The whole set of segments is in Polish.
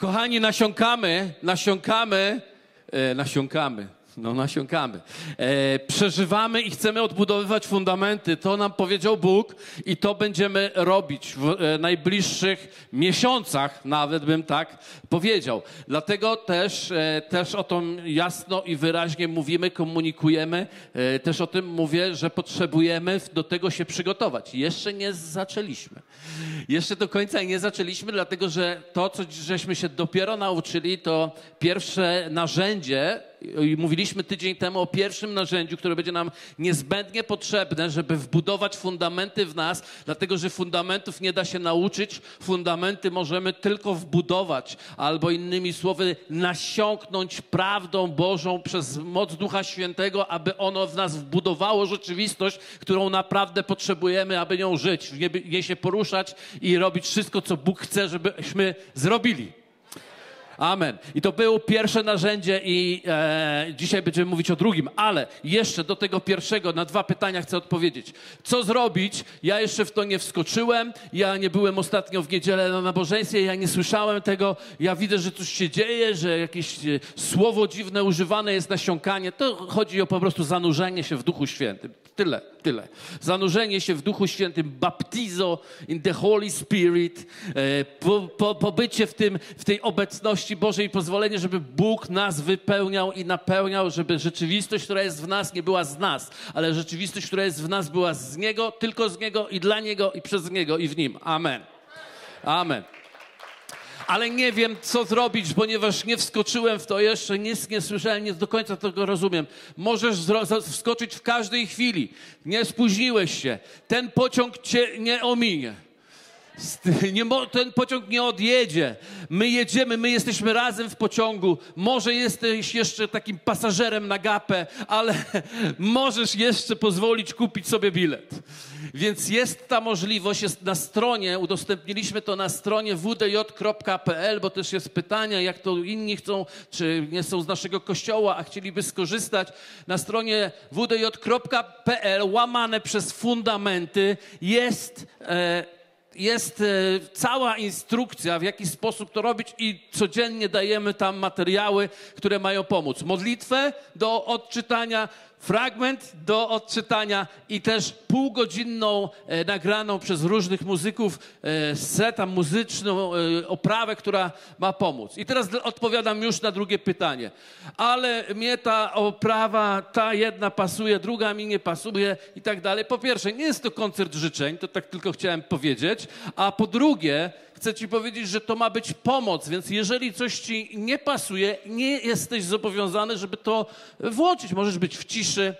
Kochani, nasiąkamy, nasiąkamy, e, nasiąkamy. No, nasiąkamy. E, przeżywamy i chcemy odbudowywać fundamenty. To nam powiedział Bóg i to będziemy robić w e, najbliższych miesiącach, nawet bym tak powiedział. Dlatego też, e, też o tym jasno i wyraźnie mówimy, komunikujemy. E, też o tym mówię, że potrzebujemy do tego się przygotować. Jeszcze nie zaczęliśmy. Jeszcze do końca nie zaczęliśmy, dlatego że to, co żeśmy się dopiero nauczyli, to pierwsze narzędzie, mówiliśmy tydzień temu o pierwszym narzędziu, które będzie nam niezbędnie potrzebne, żeby wbudować fundamenty w nas, dlatego że fundamentów nie da się nauczyć, fundamenty możemy tylko wbudować, albo innymi słowy, nasiąknąć prawdą Bożą przez moc Ducha Świętego, aby ono w nas wbudowało rzeczywistość, którą naprawdę potrzebujemy, aby nią żyć, nie się poruszać i robić wszystko, co Bóg chce, żebyśmy zrobili. Amen. I to było pierwsze narzędzie i e, dzisiaj będziemy mówić o drugim, ale jeszcze do tego pierwszego na dwa pytania chcę odpowiedzieć. Co zrobić? Ja jeszcze w to nie wskoczyłem, ja nie byłem ostatnio w niedzielę na nabożeństwie, ja nie słyszałem tego, ja widzę, że coś się dzieje, że jakieś e, słowo dziwne używane jest nasiąkanie. To chodzi o po prostu zanurzenie się w Duchu Świętym. Tyle, tyle. Zanurzenie się w Duchu Świętym, baptizo in the Holy Spirit, e, po, po, pobycie w, tym, w tej obecności Bożej i pozwolenie, żeby Bóg nas wypełniał i napełniał, żeby rzeczywistość, która jest w nas, nie była z nas, ale rzeczywistość, która jest w nas, była z Niego, tylko z Niego i dla Niego i przez Niego i w Nim. Amen. Amen ale nie wiem, co zrobić, ponieważ nie wskoczyłem w to jeszcze, nic nie słyszałem, nie do końca tego rozumiem. Możesz wskoczyć w każdej chwili. Nie spóźniłeś się. Ten pociąg cię nie ominie. Ten pociąg nie odjedzie. My jedziemy, my jesteśmy razem w pociągu. Może jesteś jeszcze takim pasażerem na gapę, ale możesz jeszcze pozwolić kupić sobie bilet. Więc jest ta możliwość, jest na stronie, udostępniliśmy to na stronie wdj.pl, bo też jest pytanie, jak to inni chcą, czy nie są z naszego kościoła, a chcieliby skorzystać. Na stronie wdj.pl, łamane przez fundamenty, jest... E, jest e, cała instrukcja, w jaki sposób to robić, i codziennie dajemy tam materiały, które mają pomóc. Modlitwę do odczytania, fragment do odczytania i też półgodzinną e, nagraną przez różnych muzyków e, setę muzyczną, e, oprawę, która ma pomóc. I teraz odpowiadam już na drugie pytanie. Ale mnie ta oprawa, ta jedna pasuje, druga mi nie pasuje i tak dalej. Po pierwsze, nie jest to koncert życzeń, to tak tylko chciałem powiedzieć, a po drugie, chcę Ci powiedzieć, że to ma być pomoc, więc jeżeli coś Ci nie pasuje, nie jesteś zobowiązany, żeby to włączyć. Możesz być w ciszy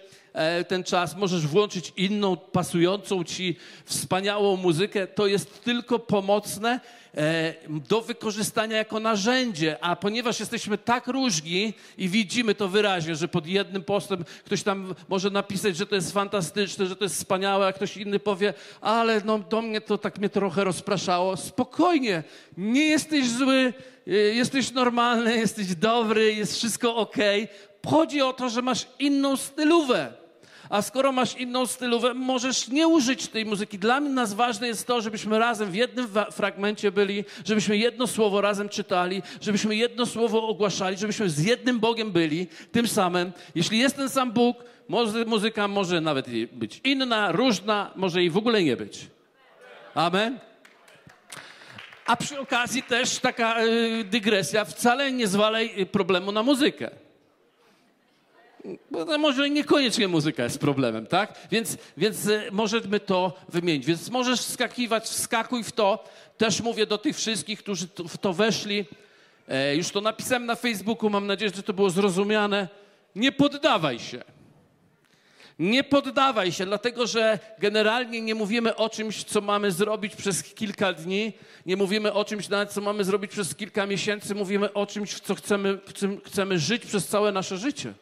ten czas, możesz włączyć inną, pasującą Ci wspaniałą muzykę. To jest tylko pomocne E, do wykorzystania jako narzędzie, a ponieważ jesteśmy tak różni i widzimy to wyraźnie, że pod jednym postem ktoś tam może napisać, że to jest fantastyczne, że to jest wspaniałe, a ktoś inny powie, ale no, do mnie to tak mnie trochę rozpraszało. Spokojnie, nie jesteś zły, e, jesteś normalny, jesteś dobry, jest wszystko ok. Chodzi o to, że masz inną stylówę a skoro masz inną stylówę, możesz nie użyć tej muzyki. Dla nas ważne jest to, żebyśmy razem w jednym fragmencie byli, żebyśmy jedno słowo razem czytali, żebyśmy jedno słowo ogłaszali, żebyśmy z jednym Bogiem byli, tym samym. Jeśli jest ten sam Bóg, może, muzyka może nawet być inna, różna, może i w ogóle nie być. Amen. A przy okazji też taka y, dygresja, wcale nie zwalaj problemu na muzykę. Bo może niekoniecznie muzyka jest problemem, tak? Więc, więc e, możemy to wymienić. Więc możesz wskakiwać, wskakuj w to. Też mówię do tych wszystkich, którzy w to weszli. E, już to napisałem na Facebooku, mam nadzieję, że to było zrozumiane. Nie poddawaj się. Nie poddawaj się, dlatego że generalnie nie mówimy o czymś, co mamy zrobić przez kilka dni, nie mówimy o czymś, nawet co mamy zrobić przez kilka miesięcy, mówimy o czymś, w co chcemy, w czym chcemy żyć przez całe nasze życie.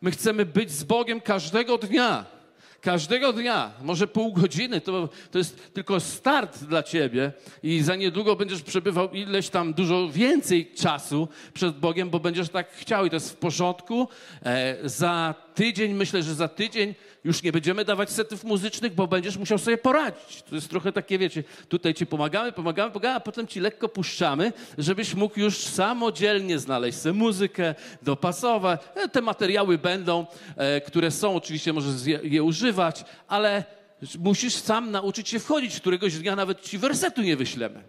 My chcemy być z Bogiem każdego dnia. Każdego dnia, może pół godziny, to, to jest tylko start dla ciebie i za niedługo będziesz przebywał ileś tam dużo więcej czasu przed Bogiem, bo będziesz tak chciał i to jest w porządku. E, za tydzień, myślę, że za tydzień już nie będziemy dawać setów muzycznych, bo będziesz musiał sobie poradzić. To jest trochę takie, wiecie, tutaj ci pomagamy, pomagamy, pomagamy, a potem ci lekko puszczamy, żebyś mógł już samodzielnie znaleźć sobie muzykę, dopasować. E, Te materiały będą, e, które są, oczywiście możesz je, je używać, ale musisz sam nauczyć się wchodzić. Któregoś dnia nawet ci wersetu nie wyślemy.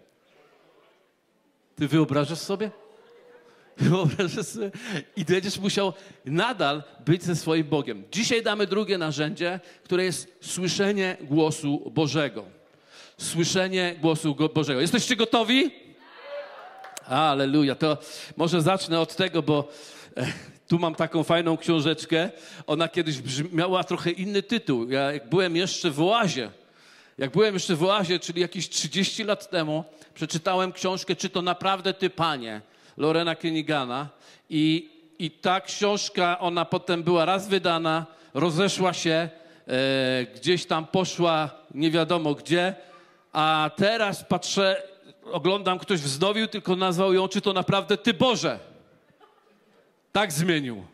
Ty wyobrażasz sobie? Wyobrażasz sobie? I będziesz musiał nadal być ze swoim Bogiem. Dzisiaj damy drugie narzędzie, które jest słyszenie głosu Bożego. Słyszenie głosu Go- Bożego. Jesteście gotowi? Aleluja. To może zacznę od tego, bo e, tu mam taką fajną książeczkę. Ona kiedyś miała trochę inny tytuł. Ja jak byłem jeszcze w oazie, jak byłem jeszcze w oazie, czyli jakieś 30 lat temu, przeczytałem książkę Czy to naprawdę ty, panie? Lorena Kenigana. I, I ta książka, ona potem była raz wydana, rozeszła się, e, gdzieś tam poszła nie wiadomo gdzie, a teraz patrzę, oglądam, ktoś wznowił, tylko nazwał ją Czy to naprawdę ty, Boże? Tak zmienił.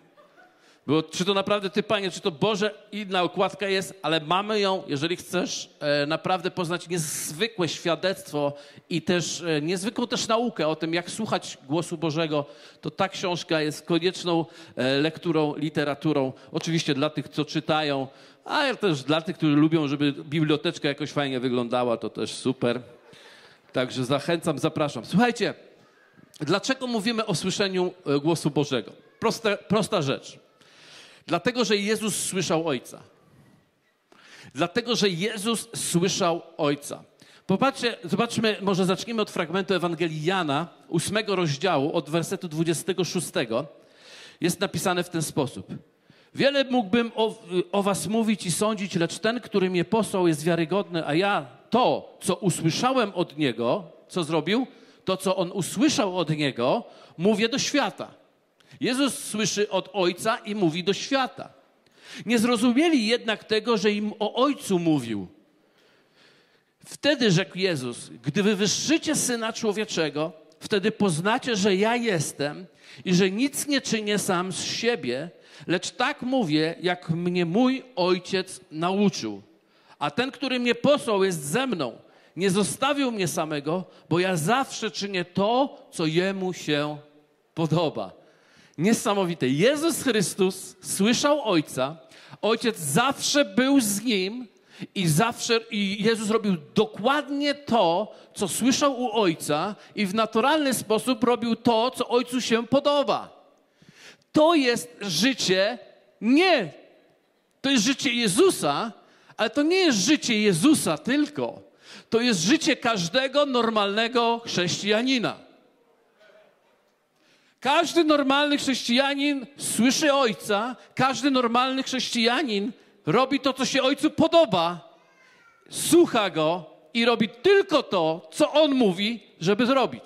Było, czy to naprawdę Ty, Panie, czy to Boże, inna okładka jest, ale mamy ją, jeżeli chcesz e, naprawdę poznać niezwykłe świadectwo i też e, niezwykłą też naukę o tym, jak słuchać głosu Bożego, to ta książka jest konieczną e, lekturą, literaturą. Oczywiście dla tych, co czytają, a też dla tych, którzy lubią, żeby biblioteczka jakoś fajnie wyglądała, to też super. Także zachęcam, zapraszam. Słuchajcie, dlaczego mówimy o słyszeniu głosu Bożego? Proste, prosta rzecz. Dlatego, że Jezus słyszał Ojca. Dlatego, że Jezus słyszał Ojca. Popatrzcie, zobaczmy, może zaczniemy od fragmentu Ewangelii Jana, ósmego rozdziału, od wersetu 26. Jest napisane w ten sposób. Wiele mógłbym o, o was mówić i sądzić, lecz ten, który mnie posłał, jest wiarygodny, a ja to, co usłyszałem od Niego, co zrobił? To, co On usłyszał od Niego, mówię do świata. Jezus słyszy od Ojca i mówi do świata. Nie zrozumieli jednak tego, że im o Ojcu mówił. Wtedy rzekł Jezus: Gdy wywyższycie syna człowieczego, wtedy poznacie, że ja jestem i że nic nie czynię sam z siebie, lecz tak mówię, jak mnie mój ojciec nauczył. A ten, który mnie posłał, jest ze mną. Nie zostawił mnie samego, bo ja zawsze czynię to, co jemu się podoba. Niesamowite. Jezus Chrystus słyszał Ojca, Ojciec zawsze był z Nim i zawsze i Jezus robił dokładnie to, co słyszał u Ojca i w naturalny sposób robił to, co Ojcu się podoba. To jest życie nie, to jest życie Jezusa, ale to nie jest życie Jezusa tylko. To jest życie każdego normalnego chrześcijanina. Każdy normalny chrześcijanin słyszy Ojca, każdy normalny chrześcijanin robi to, co się Ojcu podoba, słucha Go i robi tylko to, co On mówi, żeby zrobić.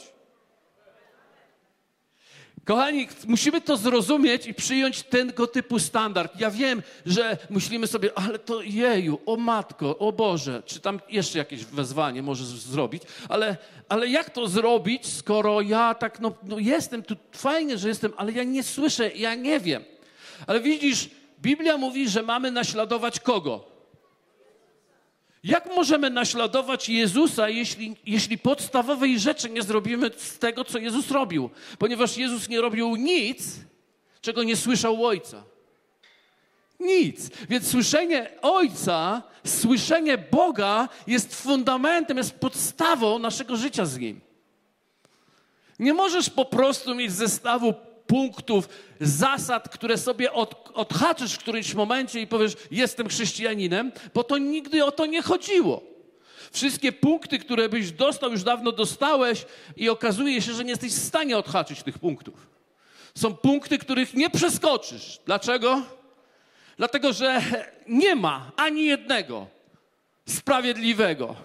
Kochani, musimy to zrozumieć i przyjąć tego typu standard. Ja wiem, że myślimy sobie, ale to jeju, o matko, o Boże, czy tam jeszcze jakieś wezwanie możesz zrobić, ale, ale jak to zrobić, skoro ja tak, no, no jestem tu, fajnie, że jestem, ale ja nie słyszę, ja nie wiem. Ale widzisz, Biblia mówi, że mamy naśladować kogo? Jak możemy naśladować Jezusa, jeśli, jeśli podstawowej rzeczy nie zrobimy z tego, co Jezus robił? Ponieważ Jezus nie robił nic, czego nie słyszał Ojca. Nic. Więc słyszenie Ojca, słyszenie Boga jest fundamentem, jest podstawą naszego życia z Nim. Nie możesz po prostu mieć zestawu punktów, zasad, które sobie od, odhaczysz w którymś momencie i powiesz, jestem chrześcijaninem, bo to nigdy o to nie chodziło. Wszystkie punkty, które byś dostał, już dawno dostałeś i okazuje się, że nie jesteś w stanie odhaczyć tych punktów. Są punkty, których nie przeskoczysz. Dlaczego? Dlatego, że nie ma ani jednego sprawiedliwego.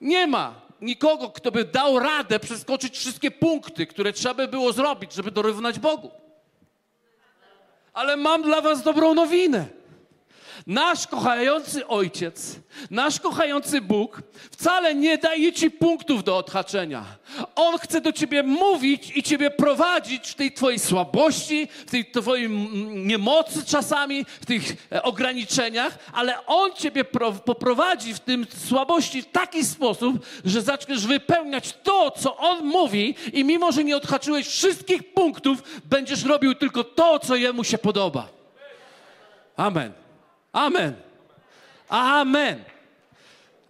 Nie ma nikogo, kto by dał radę przeskoczyć wszystkie punkty, które trzeba by było zrobić, żeby dorównać Bogu. Ale mam dla Was dobrą nowinę. Nasz kochający Ojciec, nasz kochający Bóg wcale nie daje ci punktów do odhaczenia. On chce do ciebie mówić i ciebie prowadzić w tej twojej słabości, w tej twojej niemocy czasami, w tych e, ograniczeniach, ale On ciebie poprowadzi w tym słabości w taki sposób, że zaczniesz wypełniać to, co On mówi i mimo, że nie odhaczyłeś wszystkich punktów, będziesz robił tylko to, co Jemu się podoba. Amen. Amen. Amen.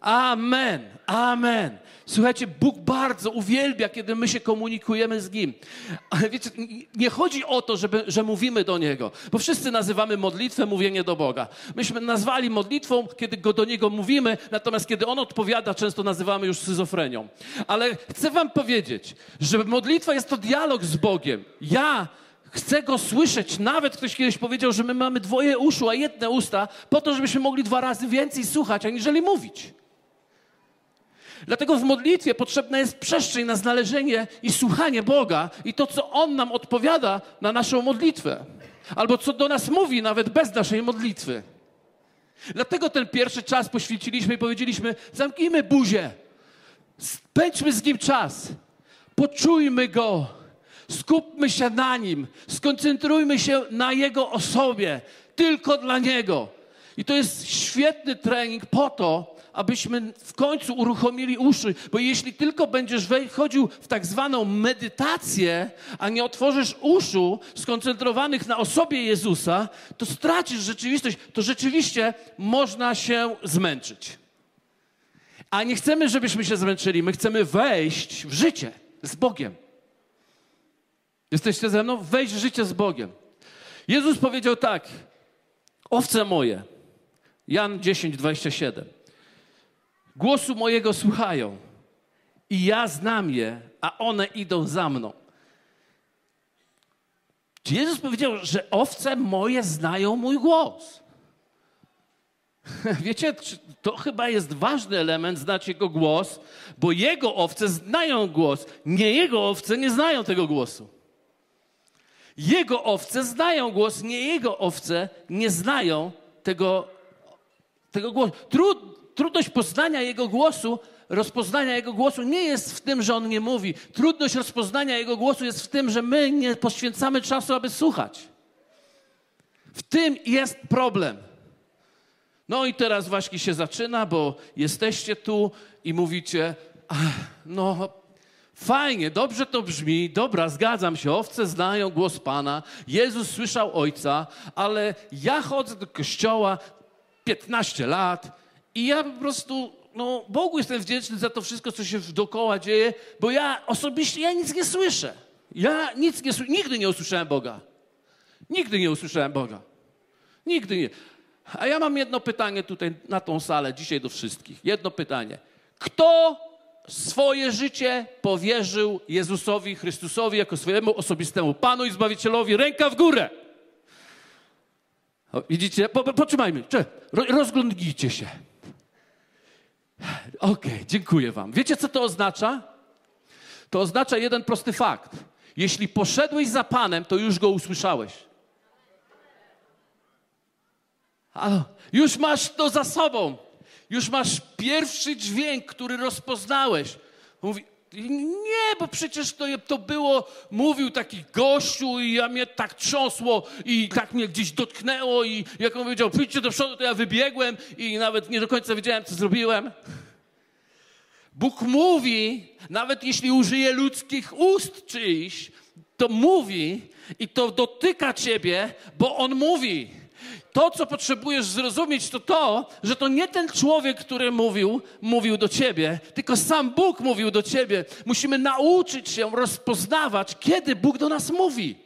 Amen. Amen. Słuchajcie, Bóg bardzo uwielbia, kiedy my się komunikujemy z Nim. Ale wiecie, nie chodzi o to, żeby, że mówimy do Niego, bo wszyscy nazywamy modlitwę mówienie do Boga. Myśmy nazwali modlitwą, kiedy go do Niego mówimy, natomiast kiedy On odpowiada, często nazywamy już scyzofrenią. Ale chcę Wam powiedzieć, że modlitwa jest to dialog z Bogiem. Ja Chcę go słyszeć. Nawet ktoś kiedyś powiedział, że my mamy dwoje uszu, a jedne usta, po to, żebyśmy mogli dwa razy więcej słuchać, aniżeli mówić. Dlatego w modlitwie potrzebna jest przestrzeń na znalezienie i słuchanie Boga i to, co On nam odpowiada na naszą modlitwę. Albo co do nas mówi, nawet bez naszej modlitwy. Dlatego ten pierwszy czas poświęciliśmy i powiedzieliśmy: zamknijmy buzię, spędźmy z Nim czas, poczujmy Go Skupmy się na Nim, skoncentrujmy się na Jego osobie, tylko dla Niego. I to jest świetny trening po to, abyśmy w końcu uruchomili uszy, bo jeśli tylko będziesz wchodził w tak zwaną medytację, a nie otworzysz uszu skoncentrowanych na osobie Jezusa, to stracisz rzeczywistość, to rzeczywiście można się zmęczyć. A nie chcemy, żebyśmy się zmęczyli, my chcemy wejść w życie z Bogiem. Jesteście ze mną? Wejść w życie z Bogiem. Jezus powiedział tak: Owce moje, Jan 10, 27. Głosu mojego słuchają i ja znam je, a one idą za mną. Czy Jezus powiedział, że owce moje znają mój głos? Wiecie, to chyba jest ważny element, znać Jego głos, bo Jego owce znają głos. Nie Jego owce nie znają tego głosu. Jego owce znają głos, nie jego owce nie znają tego, tego głosu. Trud, trudność poznania jego głosu, rozpoznania jego głosu nie jest w tym, że on nie mówi. Trudność rozpoznania jego głosu jest w tym, że my nie poświęcamy czasu, aby słuchać. W tym jest problem. No i teraz właśnie się zaczyna, bo jesteście tu i mówicie, no Fajnie, dobrze to brzmi, dobra, zgadzam się, owce znają głos Pana, Jezus słyszał Ojca, ale ja chodzę do kościoła 15 lat i ja po prostu, no, Bogu jestem wdzięczny za to wszystko, co się dookoła dzieje, bo ja osobiście, ja nic nie słyszę. Ja nic nie nigdy nie usłyszałem Boga. Nigdy nie usłyszałem Boga. Nigdy nie. A ja mam jedno pytanie tutaj na tą salę, dzisiaj do wszystkich. Jedno pytanie. Kto swoje życie powierzył Jezusowi Chrystusowi jako swojemu osobistemu Panu i Zbawicielowi. Ręka w górę. O, widzicie? Po, po, potrzymajmy. rozglądnijcie się. Okej, okay, dziękuję wam. Wiecie, co to oznacza? To oznacza jeden prosty fakt. Jeśli poszedłeś za Panem, to już Go usłyszałeś. Halo, już masz to za sobą. Już masz pierwszy dźwięk, który rozpoznałeś. Mówi, nie, bo przecież to, to było, mówił taki gościu i ja mnie tak trząsło i tak mnie gdzieś dotknęło i jak on powiedział, pójdźcie do przodu, to ja wybiegłem i nawet nie do końca wiedziałem, co zrobiłem. Bóg mówi, nawet jeśli użyje ludzkich ust czyjś, to mówi i to dotyka ciebie, bo On mówi to, co potrzebujesz zrozumieć, to to, że to nie ten człowiek, który mówił, mówił do ciebie, tylko sam Bóg mówił do ciebie. Musimy nauczyć się rozpoznawać, kiedy Bóg do nas mówi.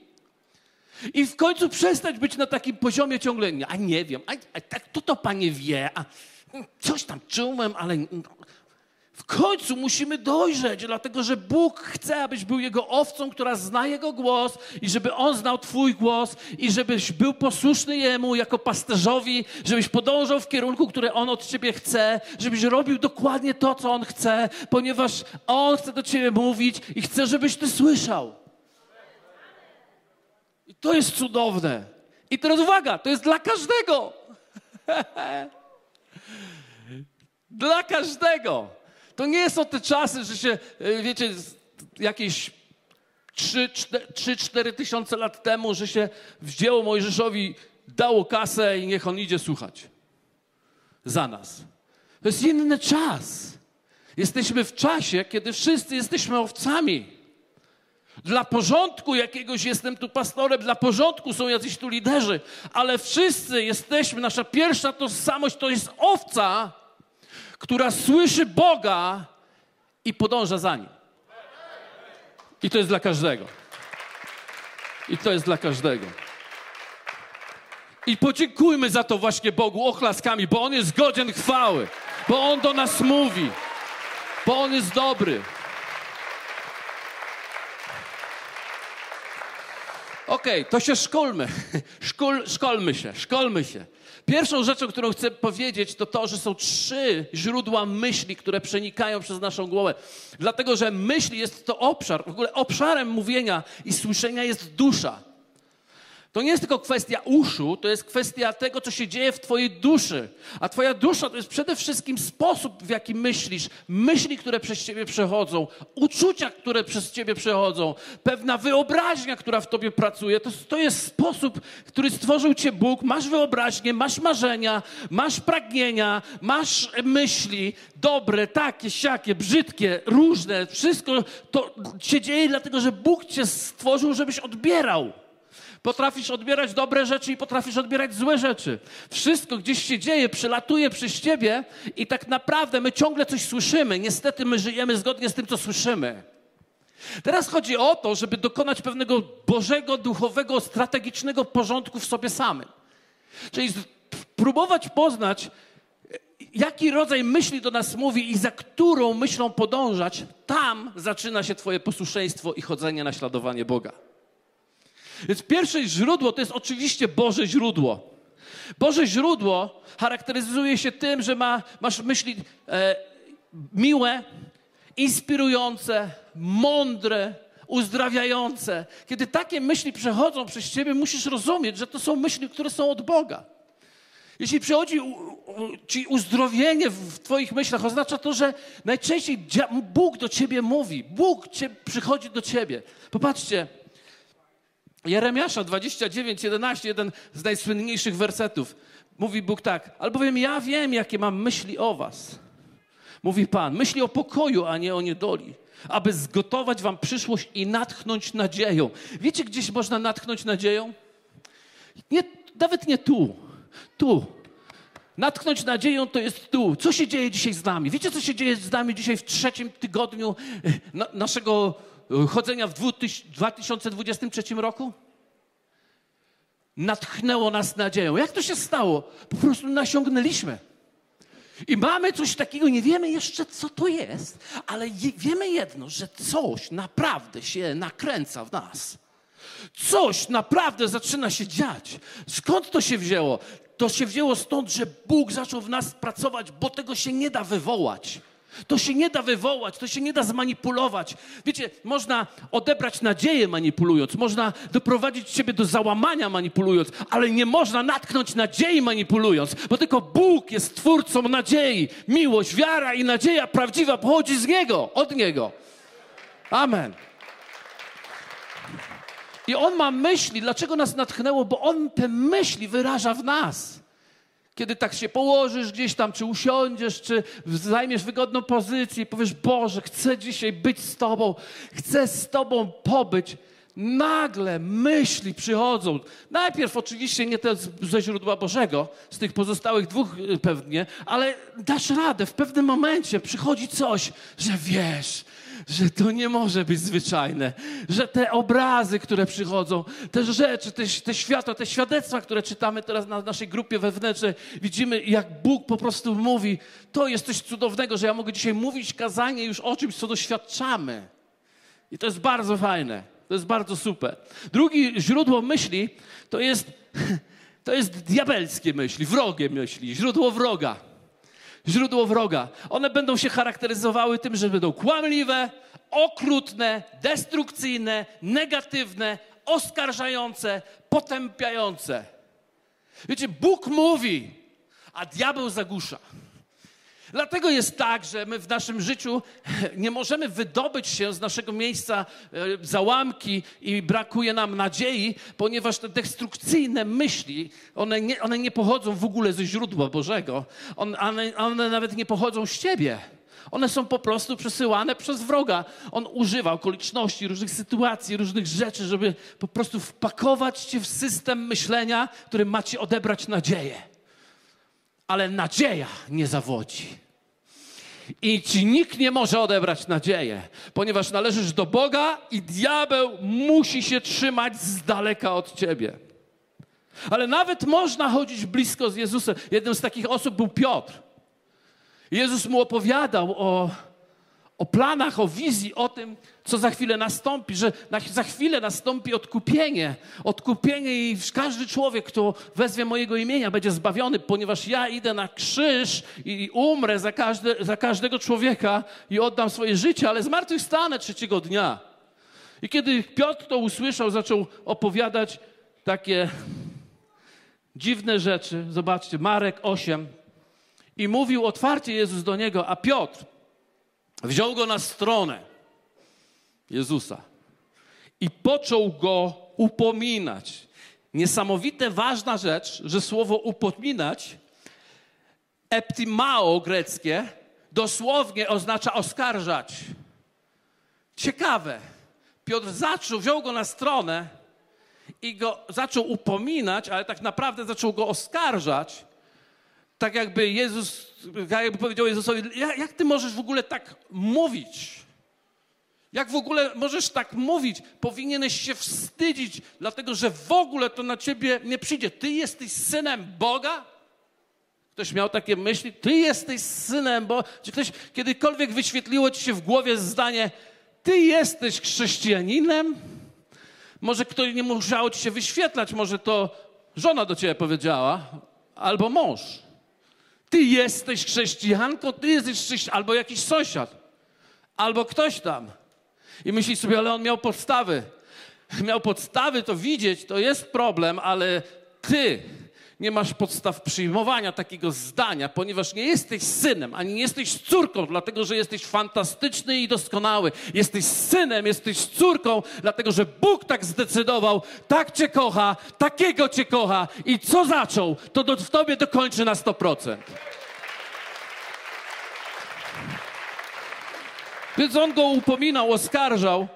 I w końcu przestać być na takim poziomie ciągle, a nie wiem, a, a tak to to Panie wie, a coś tam czułem, ale w końcu musimy dojrzeć, dlatego że Bóg chce, abyś był Jego owcą, która zna Jego głos i żeby On znał Twój głos i żebyś był posłuszny Jemu jako pasterzowi, żebyś podążał w kierunku, który On od Ciebie chce, żebyś robił dokładnie to, co On chce, ponieważ On chce do Ciebie mówić i chce, żebyś Ty słyszał. I to jest cudowne. I teraz uwaga, to jest dla każdego. Dla każdego. To nie są te czasy, że się, e, wiecie, jakieś 3-4 tysiące lat temu, że się wzięło Mojżeszowi, dało kasę i niech on idzie słuchać. Za nas. To jest inny czas. Jesteśmy w czasie, kiedy wszyscy jesteśmy owcami. Dla porządku jakiegoś jestem tu pastorem, dla porządku są jacyś tu liderzy, ale wszyscy jesteśmy, nasza pierwsza tożsamość to jest owca, która słyszy Boga i podąża za nim. I to jest dla każdego. I to jest dla każdego. I podziękujmy za to właśnie Bogu ochlaskami, bo On jest godzien chwały, bo On do nas mówi, bo On jest dobry. Okej, okay, to się szkolmy. Szkol, szkolmy się, szkolmy się. Pierwszą rzeczą, którą chcę powiedzieć, to to, że są trzy źródła myśli, które przenikają przez naszą głowę. Dlatego, że myśli jest to obszar, w ogóle obszarem mówienia i słyszenia jest dusza. To nie jest tylko kwestia uszu, to jest kwestia tego, co się dzieje w Twojej duszy. A Twoja dusza to jest przede wszystkim sposób, w jaki myślisz, myśli, które przez Ciebie przechodzą, uczucia, które przez Ciebie przechodzą, pewna wyobraźnia, która w Tobie pracuje. To, to jest sposób, który stworzył Cię Bóg. Masz wyobraźnię, masz marzenia, masz pragnienia, masz myśli dobre, takie, siakie, brzydkie, różne. Wszystko to się dzieje dlatego, że Bóg Cię stworzył, żebyś odbierał. Potrafisz odbierać dobre rzeczy i potrafisz odbierać złe rzeczy. Wszystko gdzieś się dzieje, przylatuje przez ciebie i tak naprawdę my ciągle coś słyszymy. Niestety my żyjemy zgodnie z tym, co słyszymy. Teraz chodzi o to, żeby dokonać pewnego Bożego, duchowego, strategicznego porządku w sobie samym. Czyli próbować poznać, jaki rodzaj myśli do nas mówi i za którą myślą podążać, tam zaczyna się Twoje posłuszeństwo i chodzenie, naśladowanie Boga. Więc pierwsze źródło to jest oczywiście Boże źródło. Boże źródło charakteryzuje się tym, że ma, masz myśli e, miłe, inspirujące, mądre, uzdrawiające. Kiedy takie myśli przechodzą przez ciebie, musisz rozumieć, że to są myśli, które są od Boga. Jeśli przychodzi ci uzdrowienie w Twoich myślach, oznacza to, że najczęściej Bóg do Ciebie mówi. Bóg przychodzi do Ciebie. Popatrzcie, Jeremiasza 29, 11, jeden z najsłynniejszych wersetów. Mówi Bóg tak, albowiem ja wiem, jakie mam myśli o was. Mówi Pan, myśli o pokoju, a nie o niedoli, aby zgotować wam przyszłość i natchnąć nadzieją. Wiecie, gdzieś można natchnąć nadzieją? Nie, nawet nie tu, tu. Natchnąć nadzieją to jest tu. Co się dzieje dzisiaj z nami? Wiecie, co się dzieje z nami dzisiaj w trzecim tygodniu e, naszego chodzenia w 2023 roku? Natchnęło nas nadzieją. Jak to się stało? Po prostu nasiągnęliśmy. I mamy coś takiego, nie wiemy jeszcze, co to jest, ale wiemy jedno, że coś naprawdę się nakręca w nas. Coś naprawdę zaczyna się dziać. Skąd to się wzięło? To się wzięło stąd, że Bóg zaczął w nas pracować, bo tego się nie da wywołać. To się nie da wywołać, to się nie da zmanipulować. Wiecie, można odebrać nadzieję manipulując, można doprowadzić siebie do załamania manipulując, ale nie można natknąć nadziei manipulując, bo tylko Bóg jest twórcą nadziei. Miłość, wiara i nadzieja prawdziwa pochodzi z Niego, od Niego. Amen. I On ma myśli. Dlaczego nas natchnęło? Bo On te myśli wyraża w nas. Kiedy tak się położysz gdzieś tam, czy usiądziesz, czy zajmiesz wygodną pozycję i powiesz, Boże, chcę dzisiaj być z Tobą, chcę z Tobą pobyć, nagle myśli przychodzą. Najpierw oczywiście nie te ze źródła Bożego, z tych pozostałych dwóch y, pewnie, ale dasz radę, w pewnym momencie przychodzi coś, że wiesz, że to nie może być zwyczajne, że te obrazy, które przychodzą, te rzeczy, te, te światła, te świadectwa, które czytamy teraz na naszej grupie wewnętrznej, widzimy, jak Bóg po prostu mówi, to jest coś cudownego, że ja mogę dzisiaj mówić kazanie już o czymś, co doświadczamy. I to jest bardzo fajne, to jest bardzo super. Drugie źródło myśli to jest, to jest diabelskie myśli, wrogie myśli, źródło wroga źródło wroga. One będą się charakteryzowały tym, że będą kłamliwe, okrutne, destrukcyjne, negatywne, oskarżające, potępiające. Wiecie, Bóg mówi, a diabeł zagłusza. Dlatego jest tak, że my w naszym życiu nie możemy wydobyć się z naszego miejsca e, załamki i brakuje nam nadziei, ponieważ te destrukcyjne myśli, one nie, one nie pochodzą w ogóle ze źródła Bożego. One, one, one nawet nie pochodzą z ciebie. One są po prostu przesyłane przez wroga. On używa okoliczności, różnych sytuacji, różnych rzeczy, żeby po prostu wpakować cię w system myślenia, który ma ci odebrać nadzieję. Ale nadzieja nie zawodzi. I ci nikt nie może odebrać nadzieję, ponieważ należysz do Boga i diabeł musi się trzymać z daleka od ciebie. Ale nawet można chodzić blisko z Jezusem. Jednym z takich osób był Piotr. Jezus mu opowiadał o, o planach, o wizji, o tym, co za chwilę nastąpi, że na, za chwilę nastąpi odkupienie. Odkupienie i każdy człowiek, kto wezwie mojego imienia, będzie zbawiony, ponieważ ja idę na krzyż i umrę za, każde, za każdego człowieka i oddam swoje życie, ale zmartwychwstanę trzeciego dnia. I kiedy Piotr to usłyszał, zaczął opowiadać takie dziwne rzeczy. Zobaczcie, Marek 8. I mówił otwarcie Jezus do niego, a Piotr wziął go na stronę Jezusa i począł go upominać. Niesamowite, ważna rzecz, że słowo upominać, eptimao greckie, dosłownie oznacza oskarżać. Ciekawe. Piotr zaczął, wziął go na stronę i go zaczął upominać, ale tak naprawdę zaczął go oskarżać. Tak jakby Jezus, jakby powiedział Jezusowi, jak, ty możesz w ogóle tak mówić? Jak w ogóle możesz tak mówić? Powinieneś się wstydzić, dlatego że w ogóle to na ciebie nie przyjdzie. Ty jesteś synem Boga? Ktoś miał takie myśli? Ty jesteś synem Boga? Czy ktoś kiedykolwiek wyświetliło ci się w głowie zdanie, ty jesteś chrześcijaninem? Może ktoś nie musiało ci się wyświetlać, może to żona do ciebie powiedziała, albo mąż. Ty jesteś chrześcijanką, ty jesteś chrześcijanką, albo jakiś sąsiad, albo ktoś tam. I myślisz sobie, ale on miał podstawy. Miał podstawy to widzieć, to jest problem, ale ty nie masz podstaw przyjmowania takiego zdania, ponieważ nie jesteś synem, ani nie jesteś córką, dlatego że jesteś fantastyczny i doskonały. Jesteś synem, jesteś córką, dlatego że Bóg tak zdecydował, tak cię kocha, takiego cię kocha i co zaczął, to do, w tobie dokończy na 100%. Więc on go upominał, oskarżał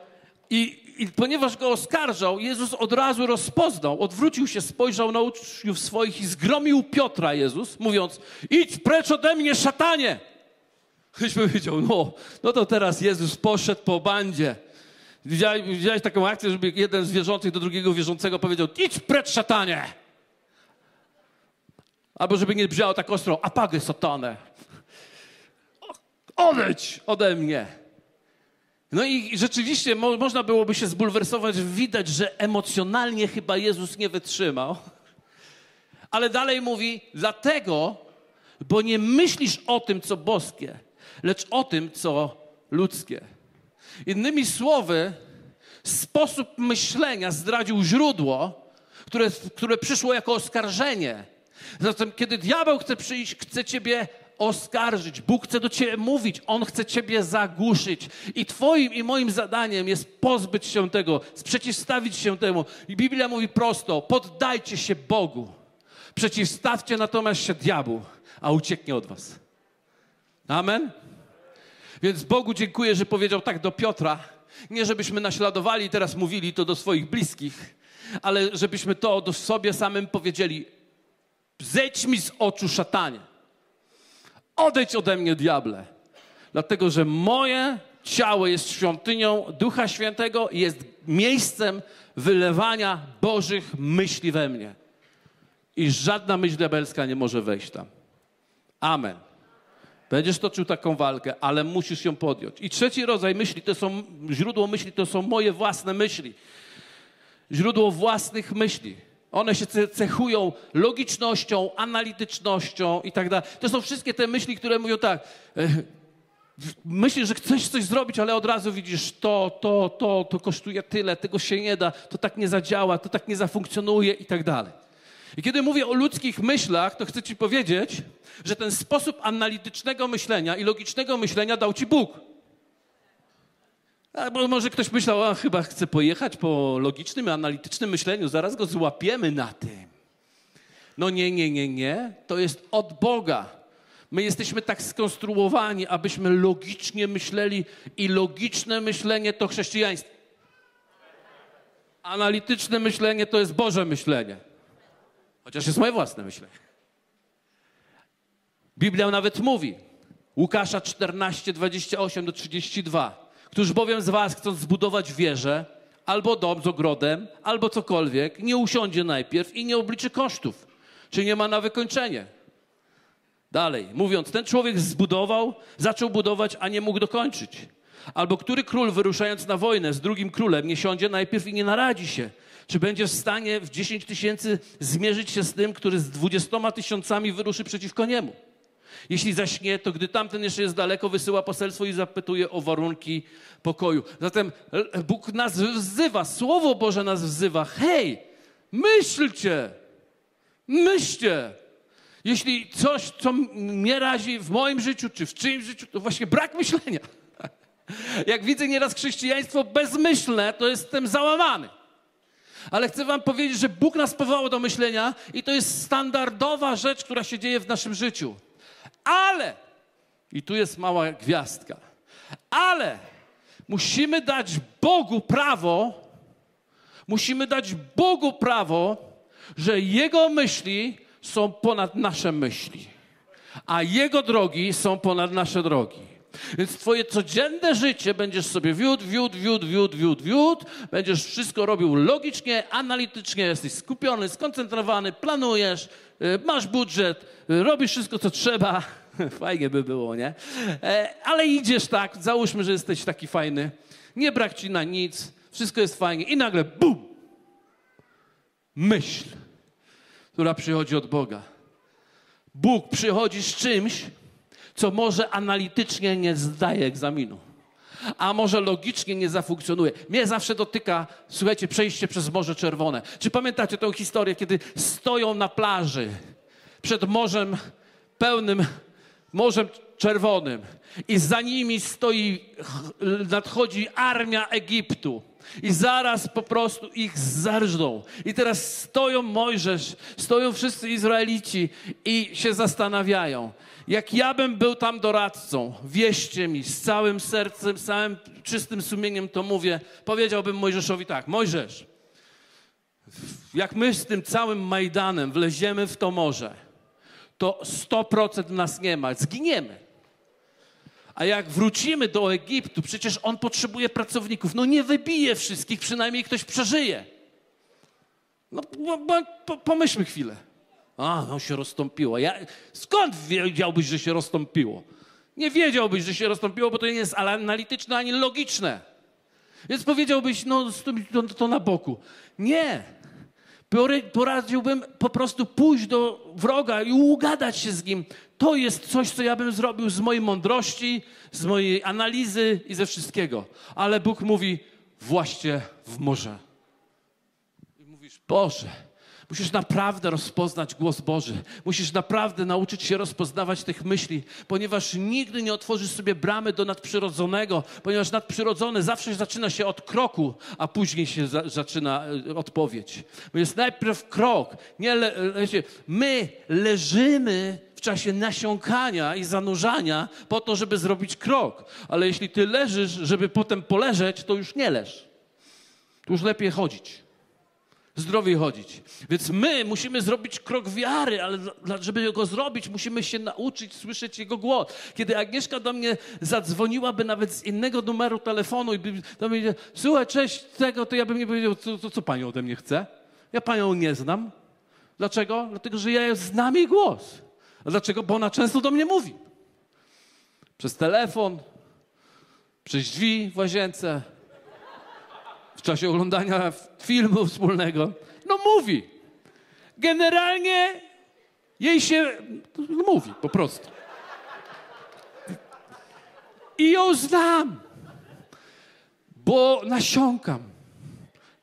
i, i ponieważ go oskarżał, Jezus od razu rozpoznał, odwrócił się, spojrzał na uczniów swoich i zgromił Piotra Jezus, mówiąc, idź precz ode mnie, szatanie! Ktoś powiedział, no, no to teraz Jezus poszedł po bandzie. Widziałeś, widziałeś taką akcję, żeby jeden z wierzących do drugiego wierzącego powiedział, idź precz, szatanie! Albo żeby nie brzmiało tak ostro, apagę, satanę. Odejdź ode mnie. No i rzeczywiście mo można byłoby się zbulwersować, widać, że emocjonalnie chyba Jezus nie wytrzymał. Ale dalej mówi, dlatego, bo nie myślisz o tym, co boskie, lecz o tym, co ludzkie. Innymi słowy, sposób myślenia zdradził źródło, które, które przyszło jako oskarżenie. Zatem, kiedy diabeł chce przyjść, chce ciebie oskarżyć. Bóg chce do ciebie mówić, On chce ciebie zagłuszyć. I twoim i moim zadaniem jest pozbyć się tego, sprzeciwstawić się temu. I Biblia mówi prosto, poddajcie się Bogu. Przeciwstawcie natomiast się diabłu, a ucieknie od was. Amen? Więc Bogu dziękuję, że powiedział tak do Piotra. Nie żebyśmy naśladowali i teraz mówili to do swoich bliskich, ale żebyśmy to do sobie samym powiedzieli. Zejdź mi z oczu szatanie. Odejdź ode mnie, diable. Dlatego, że moje ciało jest świątynią Ducha Świętego i jest miejscem wylewania Bożych myśli we mnie. I żadna myśl diabelska nie może wejść tam. Amen. Będziesz toczył taką walkę, ale musisz ją podjąć. I trzeci rodzaj myśli, to są, źródło myśli, to są moje własne myśli. Źródło własnych myśli. One się cechują logicznością, analitycznością i tak dalej. To są wszystkie te myśli, które mówią tak. Myślisz, że chcesz coś zrobić, ale od razu widzisz to, to, to, to kosztuje tyle, tego się nie da, to tak nie zadziała, to tak nie zafunkcjonuje i tak dalej. I kiedy mówię o ludzkich myślach, to chcę ci powiedzieć, że ten sposób analitycznego myślenia i logicznego myślenia dał ci Bóg. Albo może ktoś myślał, a chyba chce pojechać po logicznym, analitycznym myśleniu, zaraz go złapiemy na tym. No nie, nie, nie, nie. To jest od Boga. My jesteśmy tak skonstruowani, abyśmy logicznie myśleli i logiczne myślenie to chrześcijaństwo. Analityczne myślenie to jest Boże myślenie. Chociaż jest moje własne myślenie. Biblia nawet mówi, Łukasza 14, 28 do 32. Któż bowiem z was, chcąc zbudować wieżę, albo dom z ogrodem, albo cokolwiek, nie usiądzie najpierw i nie obliczy kosztów, czy nie ma na wykończenie. Dalej, mówiąc, ten człowiek zbudował, zaczął budować, a nie mógł dokończyć. Albo który król wyruszając na wojnę z drugim królem nie siądzie najpierw i nie naradzi się, czy będzie w stanie w 10 tysięcy zmierzyć się z tym, który z dwudziestoma tysiącami wyruszy przeciwko niemu. Jeśli zaś nie, to gdy tamten jeszcze jest daleko, wysyła poselstwo i zapytuje o warunki pokoju. Zatem Bóg nas wzywa, Słowo Boże nas wzywa. Hej, myślcie, myślcie. Jeśli coś, co mnie razi w moim życiu, czy w czyimś życiu, to właśnie brak myślenia. Jak widzę nieraz chrześcijaństwo bezmyślne, to jestem załamany. Ale chcę Wam powiedzieć, że Bóg nas powołał do myślenia i to jest standardowa rzecz, która się dzieje w naszym życiu. Ale, i tu jest mała gwiazdka, ale musimy dać Bogu prawo, musimy dać Bogu prawo, że Jego myśli są ponad nasze myśli, a Jego drogi są ponad nasze drogi. Więc twoje codzienne życie będziesz sobie wiódł, wiódł, wiódł, wiódł, wiódł, wiódł. Będziesz wszystko robił logicznie, analitycznie, jesteś skupiony, skoncentrowany, planujesz, y, masz budżet, y, robisz wszystko, co trzeba. Fajnie by było, nie? E, ale idziesz tak, załóżmy, że jesteś taki fajny, nie brak ci na nic, wszystko jest fajnie i nagle bum! Myśl, która przychodzi od Boga. Bóg przychodzi z czymś, co może analitycznie nie zdaje egzaminu, a może logicznie nie zafunkcjonuje. Mnie zawsze dotyka, słuchajcie, przejście przez Morze Czerwone. Czy pamiętacie tę historię, kiedy stoją na plaży przed morzem pełnym, Morzem Czerwonym i za nimi stoi, nadchodzi armia Egiptu. I zaraz po prostu ich zarżną. I teraz stoją Mojżesz, stoją wszyscy Izraelici i się zastanawiają. Jak ja bym był tam doradcą, wieście mi z całym sercem, z całym czystym sumieniem to mówię, powiedziałbym Mojżeszowi tak, Mojżesz, jak my z tym całym Majdanem wleziemy w to morze, to 100% nas nie ma, zginiemy. A jak wrócimy do Egiptu, przecież on potrzebuje pracowników. No nie wybije wszystkich, przynajmniej ktoś przeżyje. No pomyślmy chwilę. A, no się rozstąpiło. Ja, skąd wiedziałbyś, że się rozstąpiło? Nie wiedziałbyś, że się rozstąpiło, bo to nie jest analityczne ani logiczne. Więc powiedziałbyś, no to, to na boku. Nie. Poradziłbym po prostu pójść do wroga i ugadać się z nim. To jest coś, co ja bym zrobił z mojej mądrości, z mojej analizy i ze wszystkiego. Ale Bóg mówi, właśnie w morze. I mówisz, Boże, Musisz naprawdę rozpoznać głos Boży. Musisz naprawdę nauczyć się rozpoznawać tych myśli, ponieważ nigdy nie otworzysz sobie bramy do nadprzyrodzonego, ponieważ nadprzyrodzone zawsze zaczyna się od kroku, a później się za, zaczyna e, odpowiedź. Bo jest najpierw krok. Nie le, my leżymy w czasie nasiąkania i zanurzania po to, żeby zrobić krok. Ale jeśli ty leżysz, żeby potem poleżeć, to już nie leż. To już lepiej chodzić zdrowiej chodzić. Więc my musimy zrobić krok wiary, ale żeby go zrobić, musimy się nauczyć słyszeć Jego głos. Kiedy Agnieszka do mnie zadzwoniłaby nawet z innego numeru telefonu i by do mnie słuchaj, cześć tego, to ja bym nie powiedział, co, co, co pani ode mnie chce? Ja panią nie znam. Dlaczego? Dlatego, że ja znam jej głos. A dlaczego? Bo ona często do mnie mówi. Przez telefon, przez drzwi w łazience, w czasie oglądania filmu wspólnego, no mówi. Generalnie jej się no mówi po prostu. I ją znam, bo nasiąkam.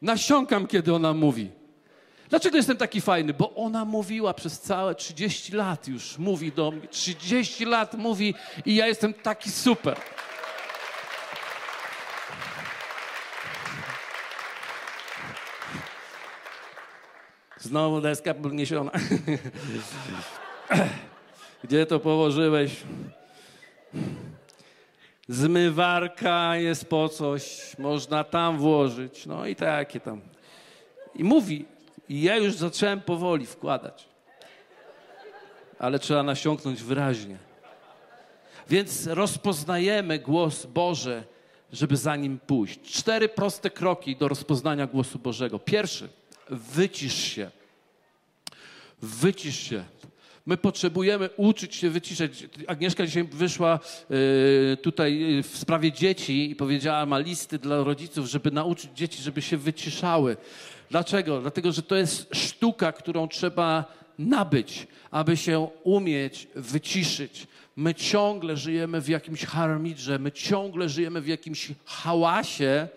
Nasiąkam, kiedy ona mówi. Dlaczego jestem taki fajny? Bo ona mówiła przez całe 30 lat już, mówi do mnie, 30 lat mówi i ja jestem taki super. Znowu deska podniesiona. Gdzie to położyłeś? Zmywarka jest po coś, można tam włożyć. No i takie tam. I mówi, i ja już zacząłem powoli wkładać. Ale trzeba nasiąknąć wyraźnie. Więc rozpoznajemy głos Boże, żeby za nim pójść. Cztery proste kroki do rozpoznania głosu Bożego. Pierwszy, wycisz się. Wycisz się. My potrzebujemy uczyć się wyciszać. Agnieszka dzisiaj wyszła y, tutaj w sprawie dzieci i powiedziała, ma listy dla rodziców, żeby nauczyć dzieci, żeby się wyciszały. Dlaczego? Dlatego, że to jest sztuka, którą trzeba nabyć, aby się umieć wyciszyć. My ciągle żyjemy w jakimś harmidrze, my ciągle żyjemy w jakimś hałasie, e,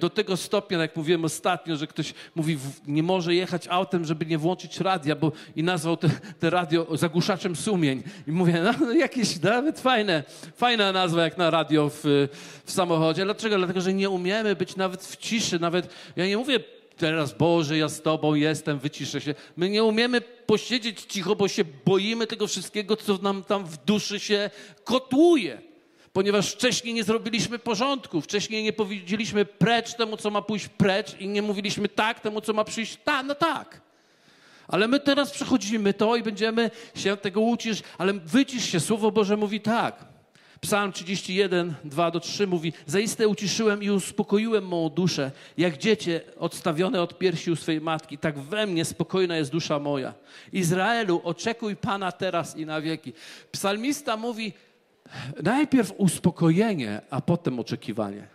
do tego stopnia, jak mówiłem ostatnio, że ktoś mówi, nie może jechać autem, żeby nie włączyć radia, bo i nazwał te, te radio zagłuszaczem sumień. I mówię, no, no jakieś nawet fajne, fajna nazwa jak na radio w, w samochodzie. Dlaczego? Dlatego, że nie umiemy być nawet w ciszy, nawet, ja nie mówię teraz Boże, ja z Tobą jestem, wyciszę się. My nie umiemy posiedzieć cicho, bo się boimy tego wszystkiego, co nam tam w duszy się kotłuje. Ponieważ wcześniej nie zrobiliśmy porządku, wcześniej nie powiedzieliśmy precz temu, co ma pójść precz i nie mówiliśmy tak temu, co ma przyjść ta, no tak. Ale my teraz przechodzimy to i będziemy się tego uczyć, ale wycisz się, Słowo Boże mówi tak. Psalm 31, 2 do 3 mówi: Zaiste uciszyłem i uspokoiłem moją duszę, jak dziecię odstawione od piersi u swej matki, tak we mnie spokojna jest dusza moja. Izraelu, oczekuj Pana teraz i na wieki. Psalmista mówi: najpierw uspokojenie, a potem oczekiwanie.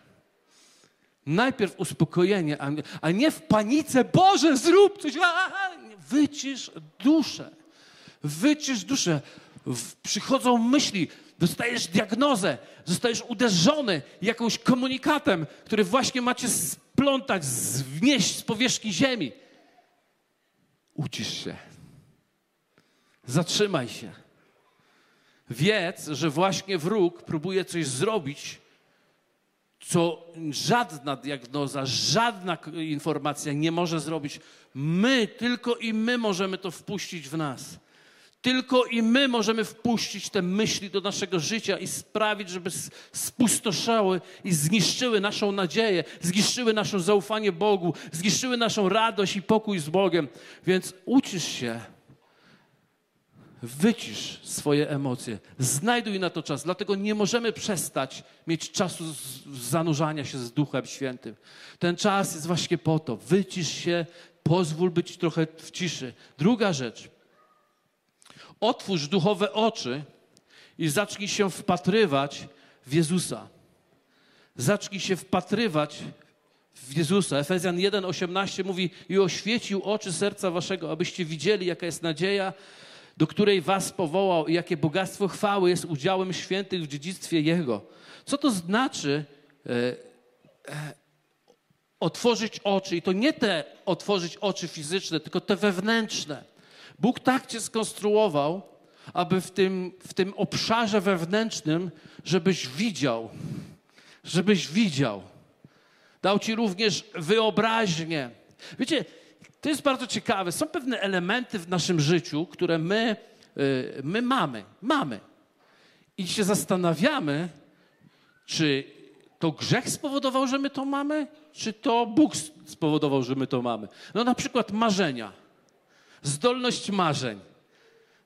Najpierw uspokojenie, a nie w panice, Boże, zrób coś. Wycisz duszę. Wycisz duszę. Przychodzą myśli, dostajesz diagnozę, zostajesz uderzony jakimś komunikatem, który właśnie macie splątać, wnieść z powierzchni ziemi. Ucisz się. Zatrzymaj się. Wiedz, że właśnie wróg próbuje coś zrobić, co żadna diagnoza, żadna informacja nie może zrobić. My, tylko i my możemy to wpuścić w nas. Tylko i my możemy wpuścić te myśli do naszego życia i sprawić, żeby spustoszały i zniszczyły naszą nadzieję, zniszczyły nasze zaufanie Bogu, zniszczyły naszą radość i pokój z Bogiem. Więc uczysz się, wycisz swoje emocje, znajduj na to czas. Dlatego nie możemy przestać mieć czasu zanurzania się z Duchem Świętym. Ten czas jest właśnie po to. Wycisz się, pozwól być trochę w ciszy. Druga rzecz – Otwórz duchowe oczy i zacznij się wpatrywać w Jezusa. Zacznij się wpatrywać w Jezusa. Efezjan 1:18 mówi: "I oświecił oczy serca waszego, abyście widzieli, jaka jest nadzieja, do której was powołał i jakie bogactwo chwały jest udziałem świętych w dziedzictwie Jego." Co to znaczy e, e, otworzyć oczy? I to nie te otworzyć oczy fizyczne, tylko te wewnętrzne Bóg tak cię skonstruował, aby w tym, w tym obszarze wewnętrznym, żebyś widział, żebyś widział. Dał ci również wyobraźnię. Wiecie, to jest bardzo ciekawe. Są pewne elementy w naszym życiu, które my, y, my mamy. Mamy. I się zastanawiamy, czy to grzech spowodował, że my to mamy, czy to Bóg spowodował, że my to mamy. No na przykład marzenia. Zdolność marzeń.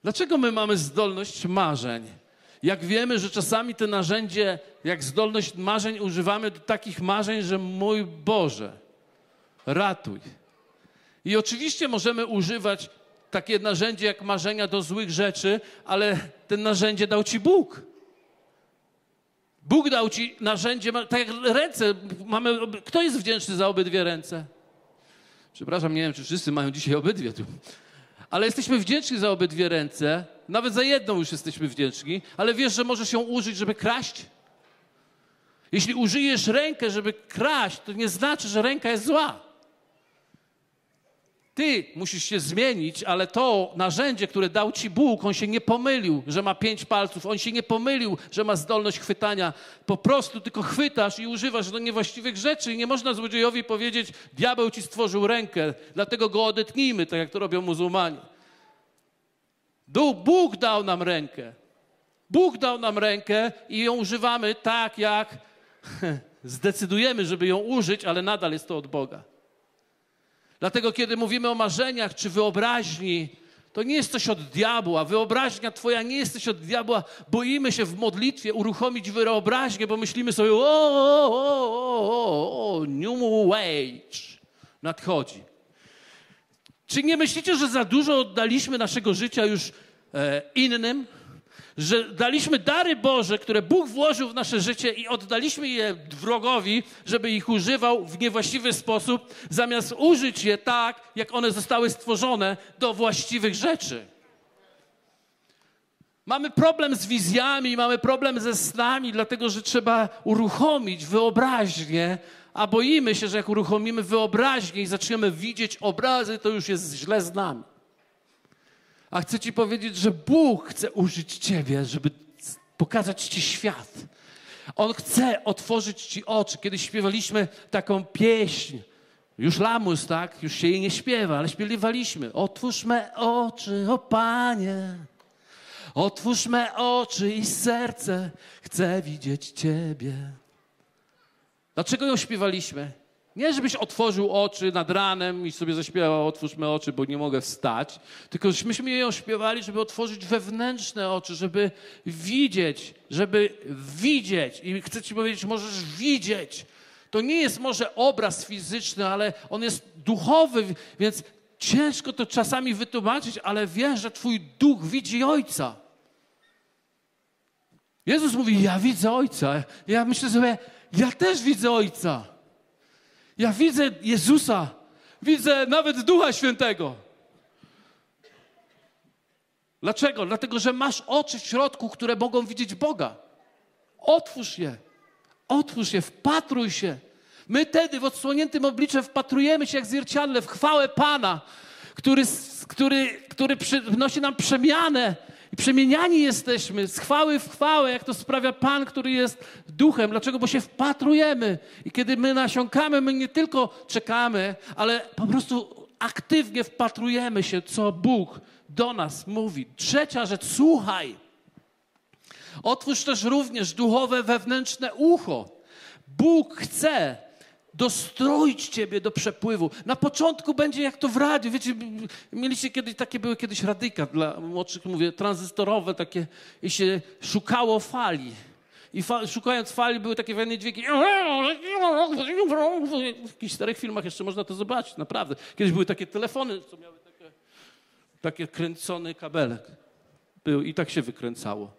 Dlaczego my mamy zdolność marzeń? Jak wiemy, że czasami te narzędzie, jak zdolność marzeń, używamy do takich marzeń, że mój Boże, ratuj. I oczywiście możemy używać takie narzędzie jak marzenia do złych rzeczy, ale ten narzędzie dał ci Bóg. Bóg dał ci narzędzie, tak jak ręce. Mamy, kto jest wdzięczny za obydwie ręce? Przepraszam, nie wiem, czy wszyscy mają dzisiaj obydwie tu. Ale jesteśmy wdzięczni za obydwie ręce. Nawet za jedną już jesteśmy wdzięczni. Ale wiesz, że możesz ją użyć, żeby kraść? Jeśli użyjesz rękę, żeby kraść, to nie znaczy, że ręka jest zła. Ty musisz się zmienić, ale to narzędzie, które dał ci Bóg, on się nie pomylił, że ma pięć palców, on się nie pomylił, że ma zdolność chwytania. Po prostu tylko chwytasz i używasz do niewłaściwych rzeczy. I nie można złodziejowi powiedzieć, diabeł ci stworzył rękę, dlatego go odetnijmy, tak jak to robią muzułmanie. Bóg dał nam rękę. Bóg dał nam rękę i ją używamy tak, jak zdecydujemy, żeby ją użyć, ale nadal jest to od Boga. Dlatego, kiedy mówimy o marzeniach czy wyobraźni, to nie jest coś od diabła. Wyobraźnia Twoja nie jest coś od diabła. Boimy się w modlitwie uruchomić wyobraźnię, bo myślimy sobie, o, o, o, o, new age nadchodzi. Czy nie myślicie, że za dużo oddaliśmy naszego życia już e, innym? Że daliśmy dary Boże, które Bóg włożył w nasze życie i oddaliśmy je wrogowi, żeby ich używał w niewłaściwy sposób, zamiast użyć je tak, jak one zostały stworzone do właściwych rzeczy. Mamy problem z wizjami, mamy problem ze snami, dlatego że trzeba uruchomić wyobraźnię, a boimy się, że jak uruchomimy wyobraźnię i zaczniemy widzieć obrazy, to już jest źle z nami. A chcę Ci powiedzieć, że Bóg chce użyć Ciebie, żeby pokazać Ci świat. On chce otworzyć Ci oczy. Kiedy śpiewaliśmy taką pieśń, już lamus, tak? Już się jej nie śpiewa, ale śpiewaliśmy. Otwórz me oczy, o Panie. Otwórz me oczy i serce. Chcę widzieć Ciebie. Dlaczego ją śpiewaliśmy? Nie, żebyś otworzył oczy nad ranem i sobie zaśpiewał, otwórzmy oczy, bo nie mogę wstać, tylko żebyśmy ją śpiewali, żeby otworzyć wewnętrzne oczy, żeby widzieć, żeby widzieć. I chcę ci powiedzieć, możesz widzieć. To nie jest może obraz fizyczny, ale on jest duchowy, więc ciężko to czasami wytłumaczyć, ale wiesz, że twój duch widzi Ojca. Jezus mówi, ja widzę Ojca. Ja myślę sobie, ja też widzę Ojca. Ja widzę Jezusa, widzę nawet Ducha Świętego. Dlaczego? Dlatego, że masz oczy w środku, które mogą widzieć Boga. Otwórz je. Otwórz je, wpatruj się. My wtedy w odsłoniętym obliczem wpatrujemy się jak zwierciadle w chwałę Pana, który, który, który przynosi nam przemianę i przemieniani jesteśmy z chwały w chwałę, jak to sprawia Pan, który jest duchem. Dlaczego? Bo się wpatrujemy. I kiedy my nasiąkamy, my nie tylko czekamy, ale po prostu aktywnie wpatrujemy się, co Bóg do nas mówi. Trzecia rzecz, słuchaj. Otwórz też również duchowe, wewnętrzne ucho. Bóg chce, dostroić ciebie do przepływu. Na początku będzie jak to w radiu. Wiecie, mieliście kiedyś, takie były kiedyś radyka dla młodszych, mówię, tranzystorowe takie i się szukało fali. I fa szukając fali były takie fajne dźwięki. W jakichś starych filmach jeszcze można to zobaczyć, naprawdę. Kiedyś były takie telefony, co miały takie, takie kręcony kabelek. Był, I tak się wykręcało.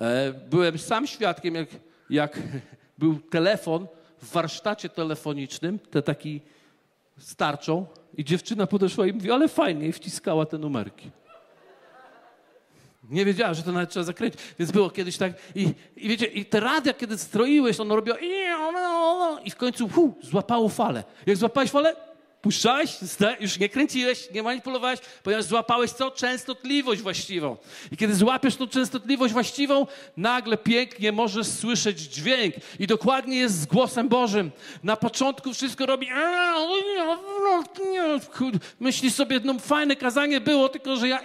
E, byłem sam świadkiem, jak, jak był telefon, w warsztacie telefonicznym, te taki starczą i dziewczyna podeszła i mówi, ale fajnie, i wciskała te numerki. Nie wiedziała, że to nawet trzeba zakręcić. Więc było kiedyś tak. I, i wiecie, i te radia, kiedy stroiłeś, ono robiło i w końcu hu, złapało falę. Jak złapałeś falę, Puszczałeś, już nie kręciłeś, nie manipulowałeś, ponieważ złapałeś co? Częstotliwość właściwą. I kiedy złapiesz tą częstotliwość właściwą, nagle pięknie możesz słyszeć dźwięk. I dokładnie jest z głosem Bożym. Na początku wszystko robi. Myślisz sobie, no fajne kazanie było, tylko że ja.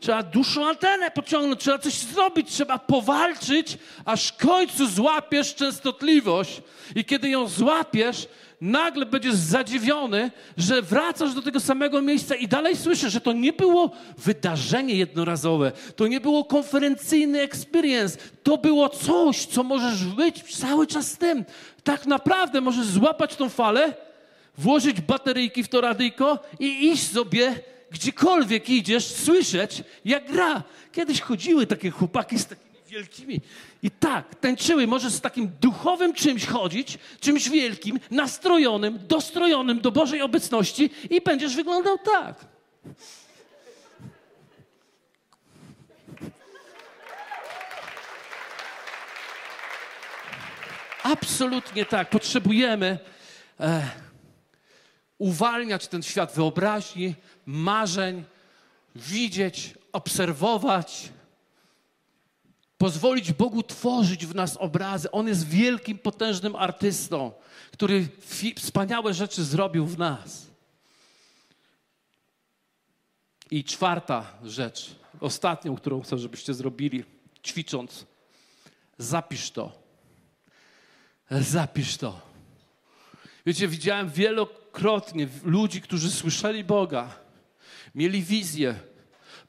Trzeba dłuższą antenę pociągnąć, trzeba coś zrobić, trzeba powalczyć, aż w końcu złapiesz częstotliwość. I kiedy ją złapiesz, nagle będziesz zadziwiony, że wracasz do tego samego miejsca i dalej słyszysz, że to nie było wydarzenie jednorazowe, to nie było konferencyjny experience, to było coś, co możesz być cały czas z tym. Tak naprawdę możesz złapać tą falę, włożyć bateryjki w to radyjko i iść sobie gdziekolwiek idziesz, słyszeć, jak gra. Kiedyś chodziły takie chłopaki z wielkimi i tak, tańczyły. Możesz z takim duchowym czymś chodzić, czymś wielkim, nastrojonym, dostrojonym do Bożej obecności i będziesz wyglądał tak. Absolutnie tak. Potrzebujemy. E, uwalniać ten świat wyobraźni, marzeń, widzieć, obserwować, pozwolić Bogu tworzyć w nas obrazy. On jest wielkim, potężnym artystą, który wspaniałe rzeczy zrobił w nas. I czwarta rzecz, ostatnią, którą chcę, żebyście zrobili, ćwicząc, zapisz to. Zapisz to. Wiecie, widziałem wielokrotnie ludzi, którzy słyszeli Boga, mieli wizję,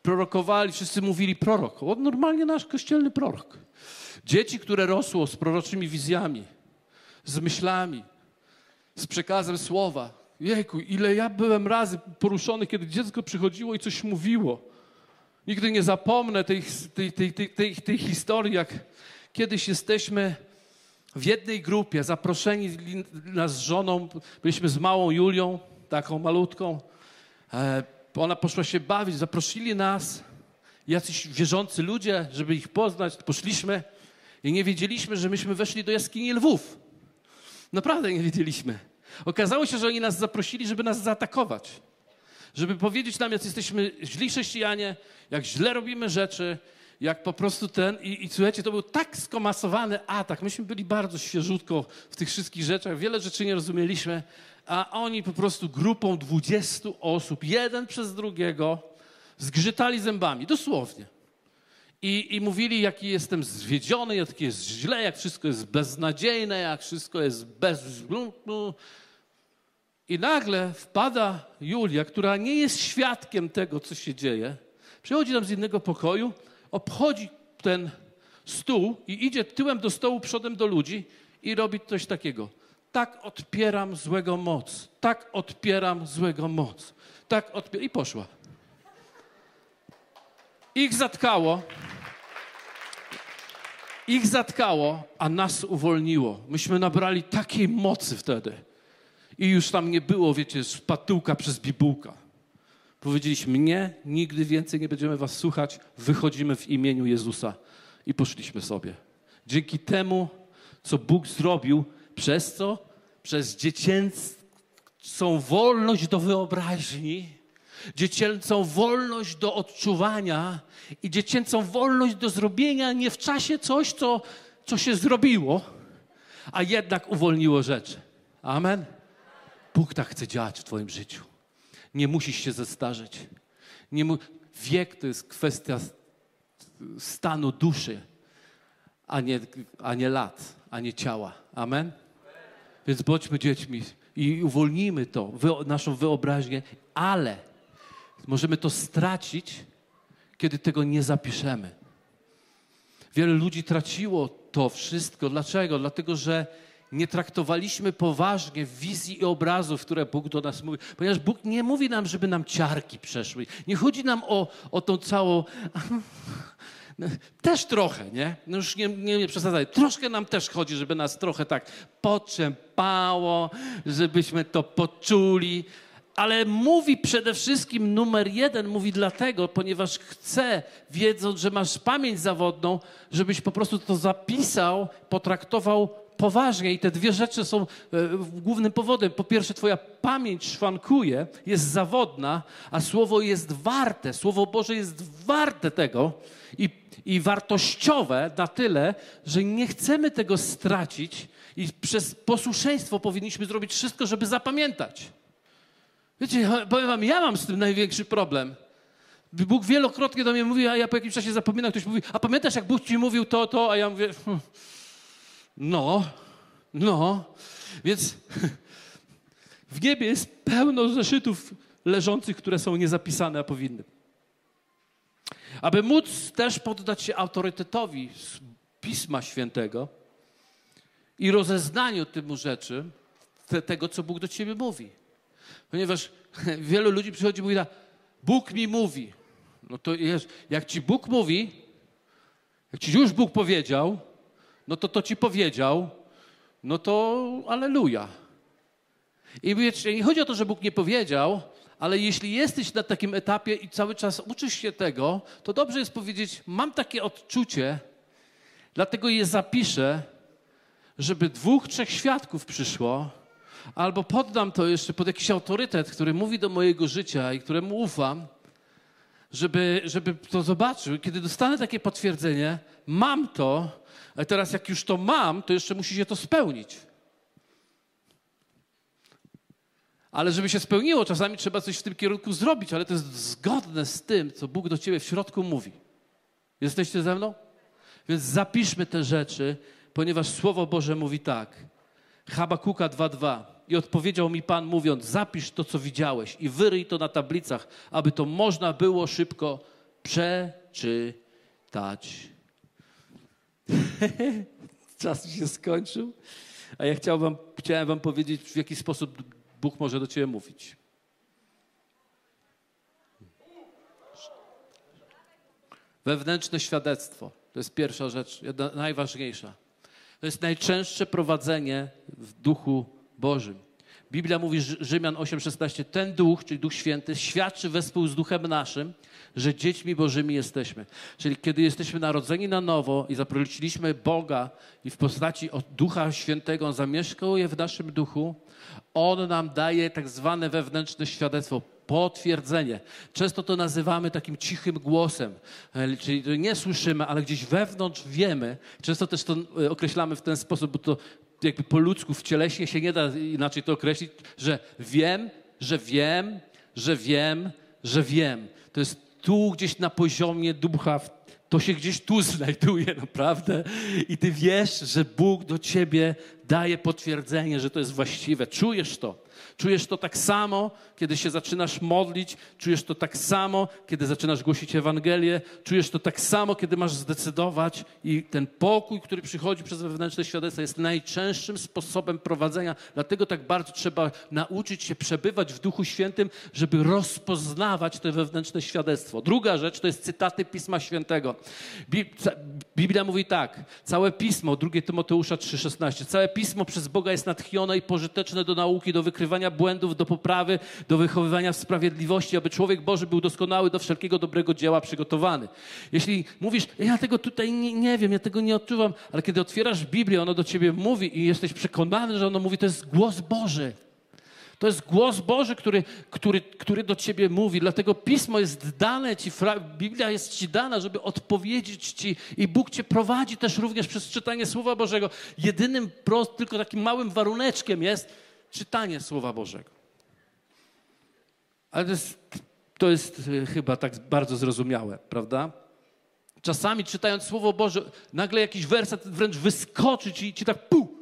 prorokowali, wszyscy mówili prorok. On normalnie nasz kościelny prorok. Dzieci, które rosło z proroczymi wizjami, z myślami, z przekazem słowa. Jejku, ile ja byłem razy poruszony, kiedy dziecko przychodziło i coś mówiło. Nigdy nie zapomnę tej, tej, tej, tej, tej, tej historii, jak kiedyś jesteśmy w jednej grupie, zaproszeni nas z żoną, byliśmy z małą Julią, taką malutką. E, ona poszła się bawić, zaprosili nas, jacyś wierzący ludzie, żeby ich poznać. Poszliśmy i nie wiedzieliśmy, że myśmy weszli do jaskini lwów. Naprawdę nie wiedzieliśmy. Okazało się, że oni nas zaprosili, żeby nas zaatakować. Żeby powiedzieć nam, jak jesteśmy źli chrześcijanie, jak źle robimy rzeczy, jak po prostu ten. I, I słuchajcie, to był tak skomasowany atak. Myśmy byli bardzo świeżutko w tych wszystkich rzeczach, wiele rzeczy nie rozumieliśmy, a oni po prostu grupą 20 osób, jeden przez drugiego, zgrzytali zębami, dosłownie. I, I mówili, jaki jestem zwiedziony, jak jest źle, jak wszystko jest beznadziejne, jak wszystko jest bez. I nagle wpada Julia, która nie jest świadkiem tego, co się dzieje. Przychodzi nam z innego pokoju, obchodzi ten stół i idzie tyłem do stołu, przodem do ludzi i robi coś takiego. Tak odpieram złego moc. Tak odpieram złego moc. Tak odpieram. I poszła. Ich zatkało. Ich zatkało, a nas uwolniło. Myśmy nabrali takiej mocy wtedy. I już tam nie było, wiecie, szpatułka przez bibułka. Powiedzieliśmy, nie, nigdy więcej nie będziemy was słuchać, wychodzimy w imieniu Jezusa. I poszliśmy sobie. Dzięki temu, co Bóg zrobił, przez co? Przez dziecięcą wolność do wyobraźni, dziecięcą wolność do odczuwania i dziecięcą wolność do zrobienia nie w czasie coś, co, co się zrobiło, a jednak uwolniło rzeczy. Amen. Bóg tak chce działać w Twoim życiu. Nie musisz się zestarzeć. Nie mu... Wiek to jest kwestia stanu duszy, a nie, a nie lat, a nie ciała. Amen? Więc bądźmy dziećmi i uwolnijmy to, naszą wyobraźnię, ale możemy to stracić, kiedy tego nie zapiszemy. Wiele ludzi traciło to wszystko. Dlaczego? Dlatego, że nie traktowaliśmy poważnie wizji i obrazów, które Bóg do nas mówi. Ponieważ Bóg nie mówi nam, żeby nam ciarki przeszły. Nie chodzi nam o, o tą całą... Też trochę, nie? No już nie, nie, nie przesadzaj. Troszkę nam też chodzi, żeby nas trochę tak poczępało, żebyśmy to poczuli. Ale mówi przede wszystkim numer jeden, mówi dlatego, ponieważ chce, wiedząc, że masz pamięć zawodną, żebyś po prostu to zapisał, potraktował poważnie i te dwie rzeczy są e, głównym powodem. Po pierwsze, twoja pamięć szwankuje, jest zawodna, a słowo jest warte, słowo Boże jest warte tego i, i wartościowe na tyle, że nie chcemy tego stracić i przez posłuszeństwo powinniśmy zrobić wszystko, żeby zapamiętać. Wiecie, powiem wam, ja mam z tym największy problem. Bóg wielokrotnie do mnie mówi, a ja po jakimś czasie zapominam, ktoś mówi, a pamiętasz jak Bóg ci mówił to, to, a ja mówię, hm, no, no, więc w niebie jest pełno zeszytów leżących, które są niezapisane, a powinny. Aby móc też poddać się autorytetowi Pisma Świętego i rozeznaniu tymu rzeczy, te, tego, co Bóg do ciebie mówi. Ponieważ wielu ludzi przychodzi i mówi, Bóg mi mówi. No to jest, jak ci Bóg mówi, jak ci już Bóg powiedział, no to to ci powiedział, no to aleluja. I wiecie, nie chodzi o to, że Bóg nie powiedział, ale jeśli jesteś na takim etapie i cały czas uczysz się tego, to dobrze jest powiedzieć, mam takie odczucie, dlatego je zapiszę, żeby dwóch, trzech świadków przyszło, albo poddam to jeszcze pod jakiś autorytet, który mówi do mojego życia i któremu ufam, żeby, żeby to zobaczył. Kiedy dostanę takie potwierdzenie, mam to, a teraz jak już to mam, to jeszcze musi się to spełnić. Ale żeby się spełniło, czasami trzeba coś w tym kierunku zrobić, ale to jest zgodne z tym, co Bóg do ciebie w środku mówi. Jesteście ze mną? Więc zapiszmy te rzeczy, ponieważ Słowo Boże mówi tak. Habakuka 2:2. I odpowiedział mi Pan mówiąc: Zapisz to, co widziałeś i wyryj to na tablicach, aby to można było szybko przeczytać. Czas się skończył, a ja chciałem wam, chciałem wam powiedzieć, w jaki sposób Bóg może do ciebie mówić. Wewnętrzne świadectwo to jest pierwsza rzecz, najważniejsza. To jest najczęstsze prowadzenie w duchu Bożym. Biblia mówi, Rzymian 8,16, ten duch, czyli Duch Święty, świadczy wespół z duchem naszym, że dziećmi Bożymi jesteśmy. Czyli kiedy jesteśmy narodzeni na nowo i zaprosiliśmy Boga i w postaci Ducha Świętego On zamieszkał je w naszym duchu, On nam daje tak zwane wewnętrzne świadectwo, potwierdzenie. Często to nazywamy takim cichym głosem, e, czyli nie słyszymy, ale gdzieś wewnątrz wiemy. Często też to e, określamy w ten sposób, bo to jakby po ludzku, w cieleśnie się nie da inaczej to określić, że wiem, że wiem, że wiem, że wiem. To jest tu gdzieś na poziomie ducha, to się gdzieś tu znajduje naprawdę i ty wiesz, że Bóg do ciebie daje potwierdzenie, że to jest właściwe. Czujesz to. Czujesz to tak samo, kiedy się zaczynasz modlić, czujesz to tak samo, kiedy zaczynasz głosić Ewangelię, czujesz to tak samo, kiedy masz zdecydować i ten pokój, który przychodzi przez wewnętrzne świadectwo jest najczęstszym sposobem prowadzenia. Dlatego tak bardzo trzeba nauczyć się przebywać w Duchu Świętym, żeby rozpoznawać to wewnętrzne świadectwo. Druga rzecz to jest cytaty Pisma Świętego. Biblia mówi tak, całe Pismo, 2 Tymoteusza 3,16, całe Pismo przez Boga jest natchnione i pożyteczne do nauki, do wykrywania błędów, do poprawy, do wychowywania w sprawiedliwości, aby człowiek Boży był doskonały, do wszelkiego dobrego dzieła przygotowany. Jeśli mówisz, ja tego tutaj nie, nie wiem, ja tego nie odczuwam, ale kiedy otwierasz Biblię, ono do ciebie mówi i jesteś przekonany, że ono mówi, to jest głos Boży. To jest głos Boży, który, który, który do ciebie mówi. Dlatego pismo jest dane ci, Biblia jest ci dana, żeby odpowiedzieć ci i Bóg cię prowadzi też również przez czytanie Słowa Bożego. Jedynym prost, tylko takim małym waruneczkiem jest czytanie Słowa Bożego. Ale to jest, to jest e, chyba tak bardzo zrozumiałe, prawda? Czasami czytając Słowo Boże, nagle jakiś werset wręcz wyskoczy ci ci tak pu,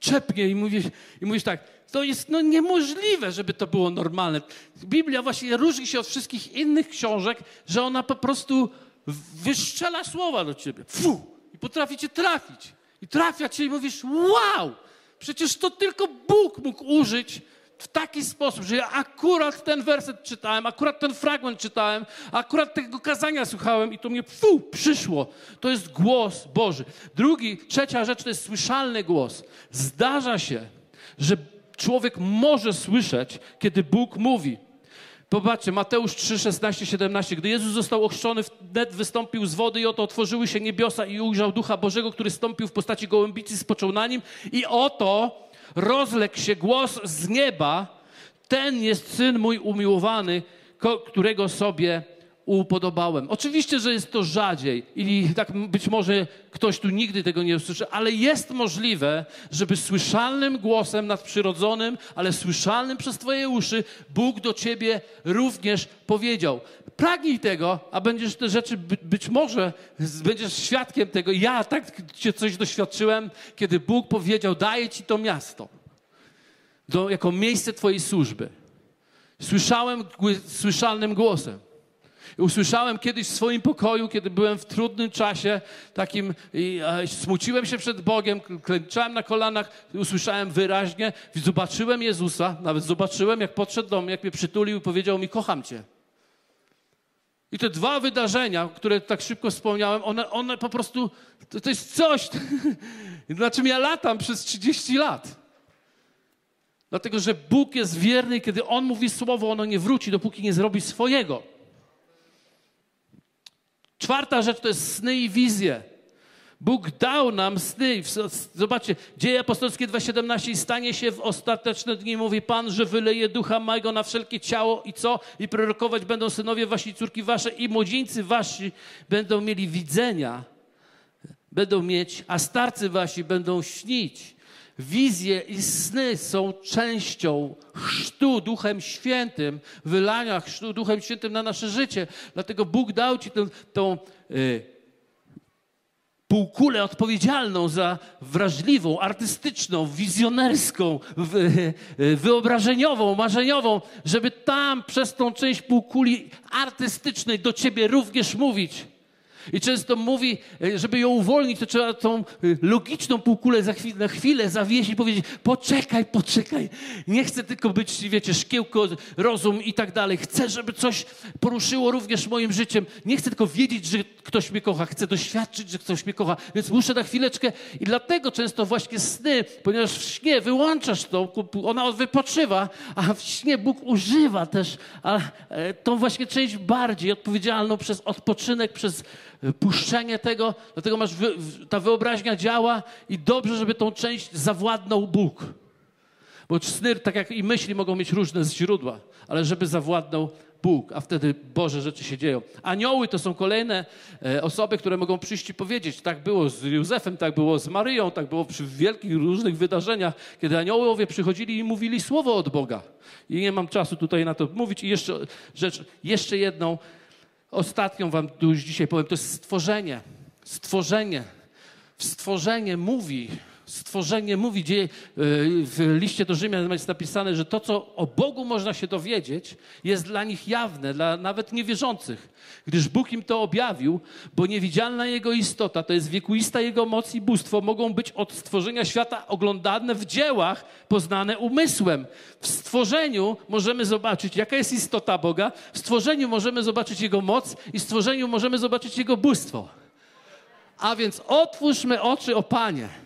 czepnie i mówisz, i mówisz tak, to jest no, niemożliwe, żeby to było normalne. Biblia właśnie różni się od wszystkich innych książek, że ona po prostu wyszczela słowa do ciebie. Fu! I potrafi cię trafić. I trafia cię i mówisz, wow! Przecież to tylko Bóg mógł użyć w taki sposób, że ja akurat ten werset czytałem, akurat ten fragment czytałem, akurat tego kazania słuchałem i to mnie fu, przyszło. To jest głos Boży. Drugi, trzecia rzecz to jest słyszalny głos. Zdarza się, że człowiek może słyszeć, kiedy Bóg mówi. Popatrzcie, Mateusz 3, 16, 17. Gdy Jezus został ochrzczony, wnet wystąpił z wody i oto otworzyły się niebiosa i ujrzał Ducha Bożego, który stąpił w postaci gołębicy, spoczął na nim i oto rozległ się głos z nieba, ten jest Syn mój umiłowany, którego sobie upodobałem. Oczywiście, że jest to rzadziej i tak być może ktoś tu nigdy tego nie usłyszy, ale jest możliwe, żeby słyszalnym głosem nadprzyrodzonym, ale słyszalnym przez Twoje uszy, Bóg do Ciebie również powiedział. Pragnij tego, a będziesz te rzeczy, być może będziesz świadkiem tego. Ja tak Cię coś doświadczyłem, kiedy Bóg powiedział, daję Ci to miasto do, jako miejsce Twojej służby. Słyszałem słyszalnym głosem. Usłyszałem kiedyś w swoim pokoju, kiedy byłem w trudnym czasie, takim, i, e, smuciłem się przed Bogiem, klęczałem na kolanach, usłyszałem wyraźnie, zobaczyłem Jezusa, nawet zobaczyłem, jak podszedł do mnie, jak mnie przytulił i powiedział mi, kocham Cię. I te dwa wydarzenia, które tak szybko wspomniałem, one, one po prostu, to, to jest coś, na czym ja latam przez 30 lat. Dlatego, że Bóg jest wierny kiedy On mówi słowo, ono nie wróci, dopóki nie zrobi swojego. Czwarta rzecz to jest sny i wizje. Bóg dał nam sny. Zobaczcie, Dzieje Apostolskie 2,17 i stanie się w ostateczne dni, mówi Pan, że wyleje ducha mojego na wszelkie ciało i co? I prorokować będą synowie wasi, córki wasze i młodzieńcy wasi będą mieli widzenia, będą mieć, a starcy wasi będą śnić. Wizje i sny są częścią chrztu Duchem Świętym, wylania chrztu Duchem Świętym na nasze życie. Dlatego Bóg dał ci tę, tą, yy, półkulę odpowiedzialną za wrażliwą, artystyczną, wizjonerską, wyobrażeniową, marzeniową, żeby tam przez tą część półkuli artystycznej do ciebie również mówić. I często mówi, e, żeby ją uwolnić, to trzeba tą e, logiczną półkulę za chwilę, na chwilę zawiesić i powiedzieć, poczekaj, poczekaj. Nie chcę tylko być, wiecie, szkiełko, rozum i tak dalej. Chcę, żeby coś poruszyło również moim życiem. Nie chcę tylko wiedzieć, że ktoś mnie kocha. Chcę doświadczyć, że ktoś mnie kocha. Więc muszę na chwileczkę. I dlatego często właśnie sny, ponieważ w śnie wyłączasz to, ona wypoczywa, a w śnie Bóg używa też a, e, tą właśnie część bardziej odpowiedzialną przez odpoczynek, przez puszczenie tego, dlatego masz wy, ta wyobraźnia działa i dobrze, żeby tą część zawładnął Bóg. Bo sny, tak jak i myśli, mogą mieć różne źródła, ale żeby zawładnął Bóg, a wtedy Boże rzeczy się dzieją. Anioły to są kolejne e, osoby, które mogą przyjść i powiedzieć. Tak było z Józefem, tak było z Maryją, tak było przy wielkich różnych wydarzeniach, kiedy aniołowie przychodzili i mówili słowo od Boga. I nie mam czasu tutaj na to mówić. I jeszcze rzecz, jeszcze jedną Ostatnią wam już dzisiaj powiem, to jest stworzenie. Stworzenie. Stworzenie mówi, stworzenie mówi, gdzie e, w liście do Rzymian jest napisane, że to, co o Bogu można się dowiedzieć, jest dla nich jawne, dla nawet niewierzących, gdyż Bóg im to objawił, bo niewidzialna Jego istota, to jest wiekuista Jego moc i bóstwo, mogą być od stworzenia świata oglądane w dziełach, poznane umysłem. W stworzeniu możemy zobaczyć, jaka jest istota Boga, w stworzeniu możemy zobaczyć Jego moc i w stworzeniu możemy zobaczyć Jego bóstwo. A więc otwórzmy oczy o Panie.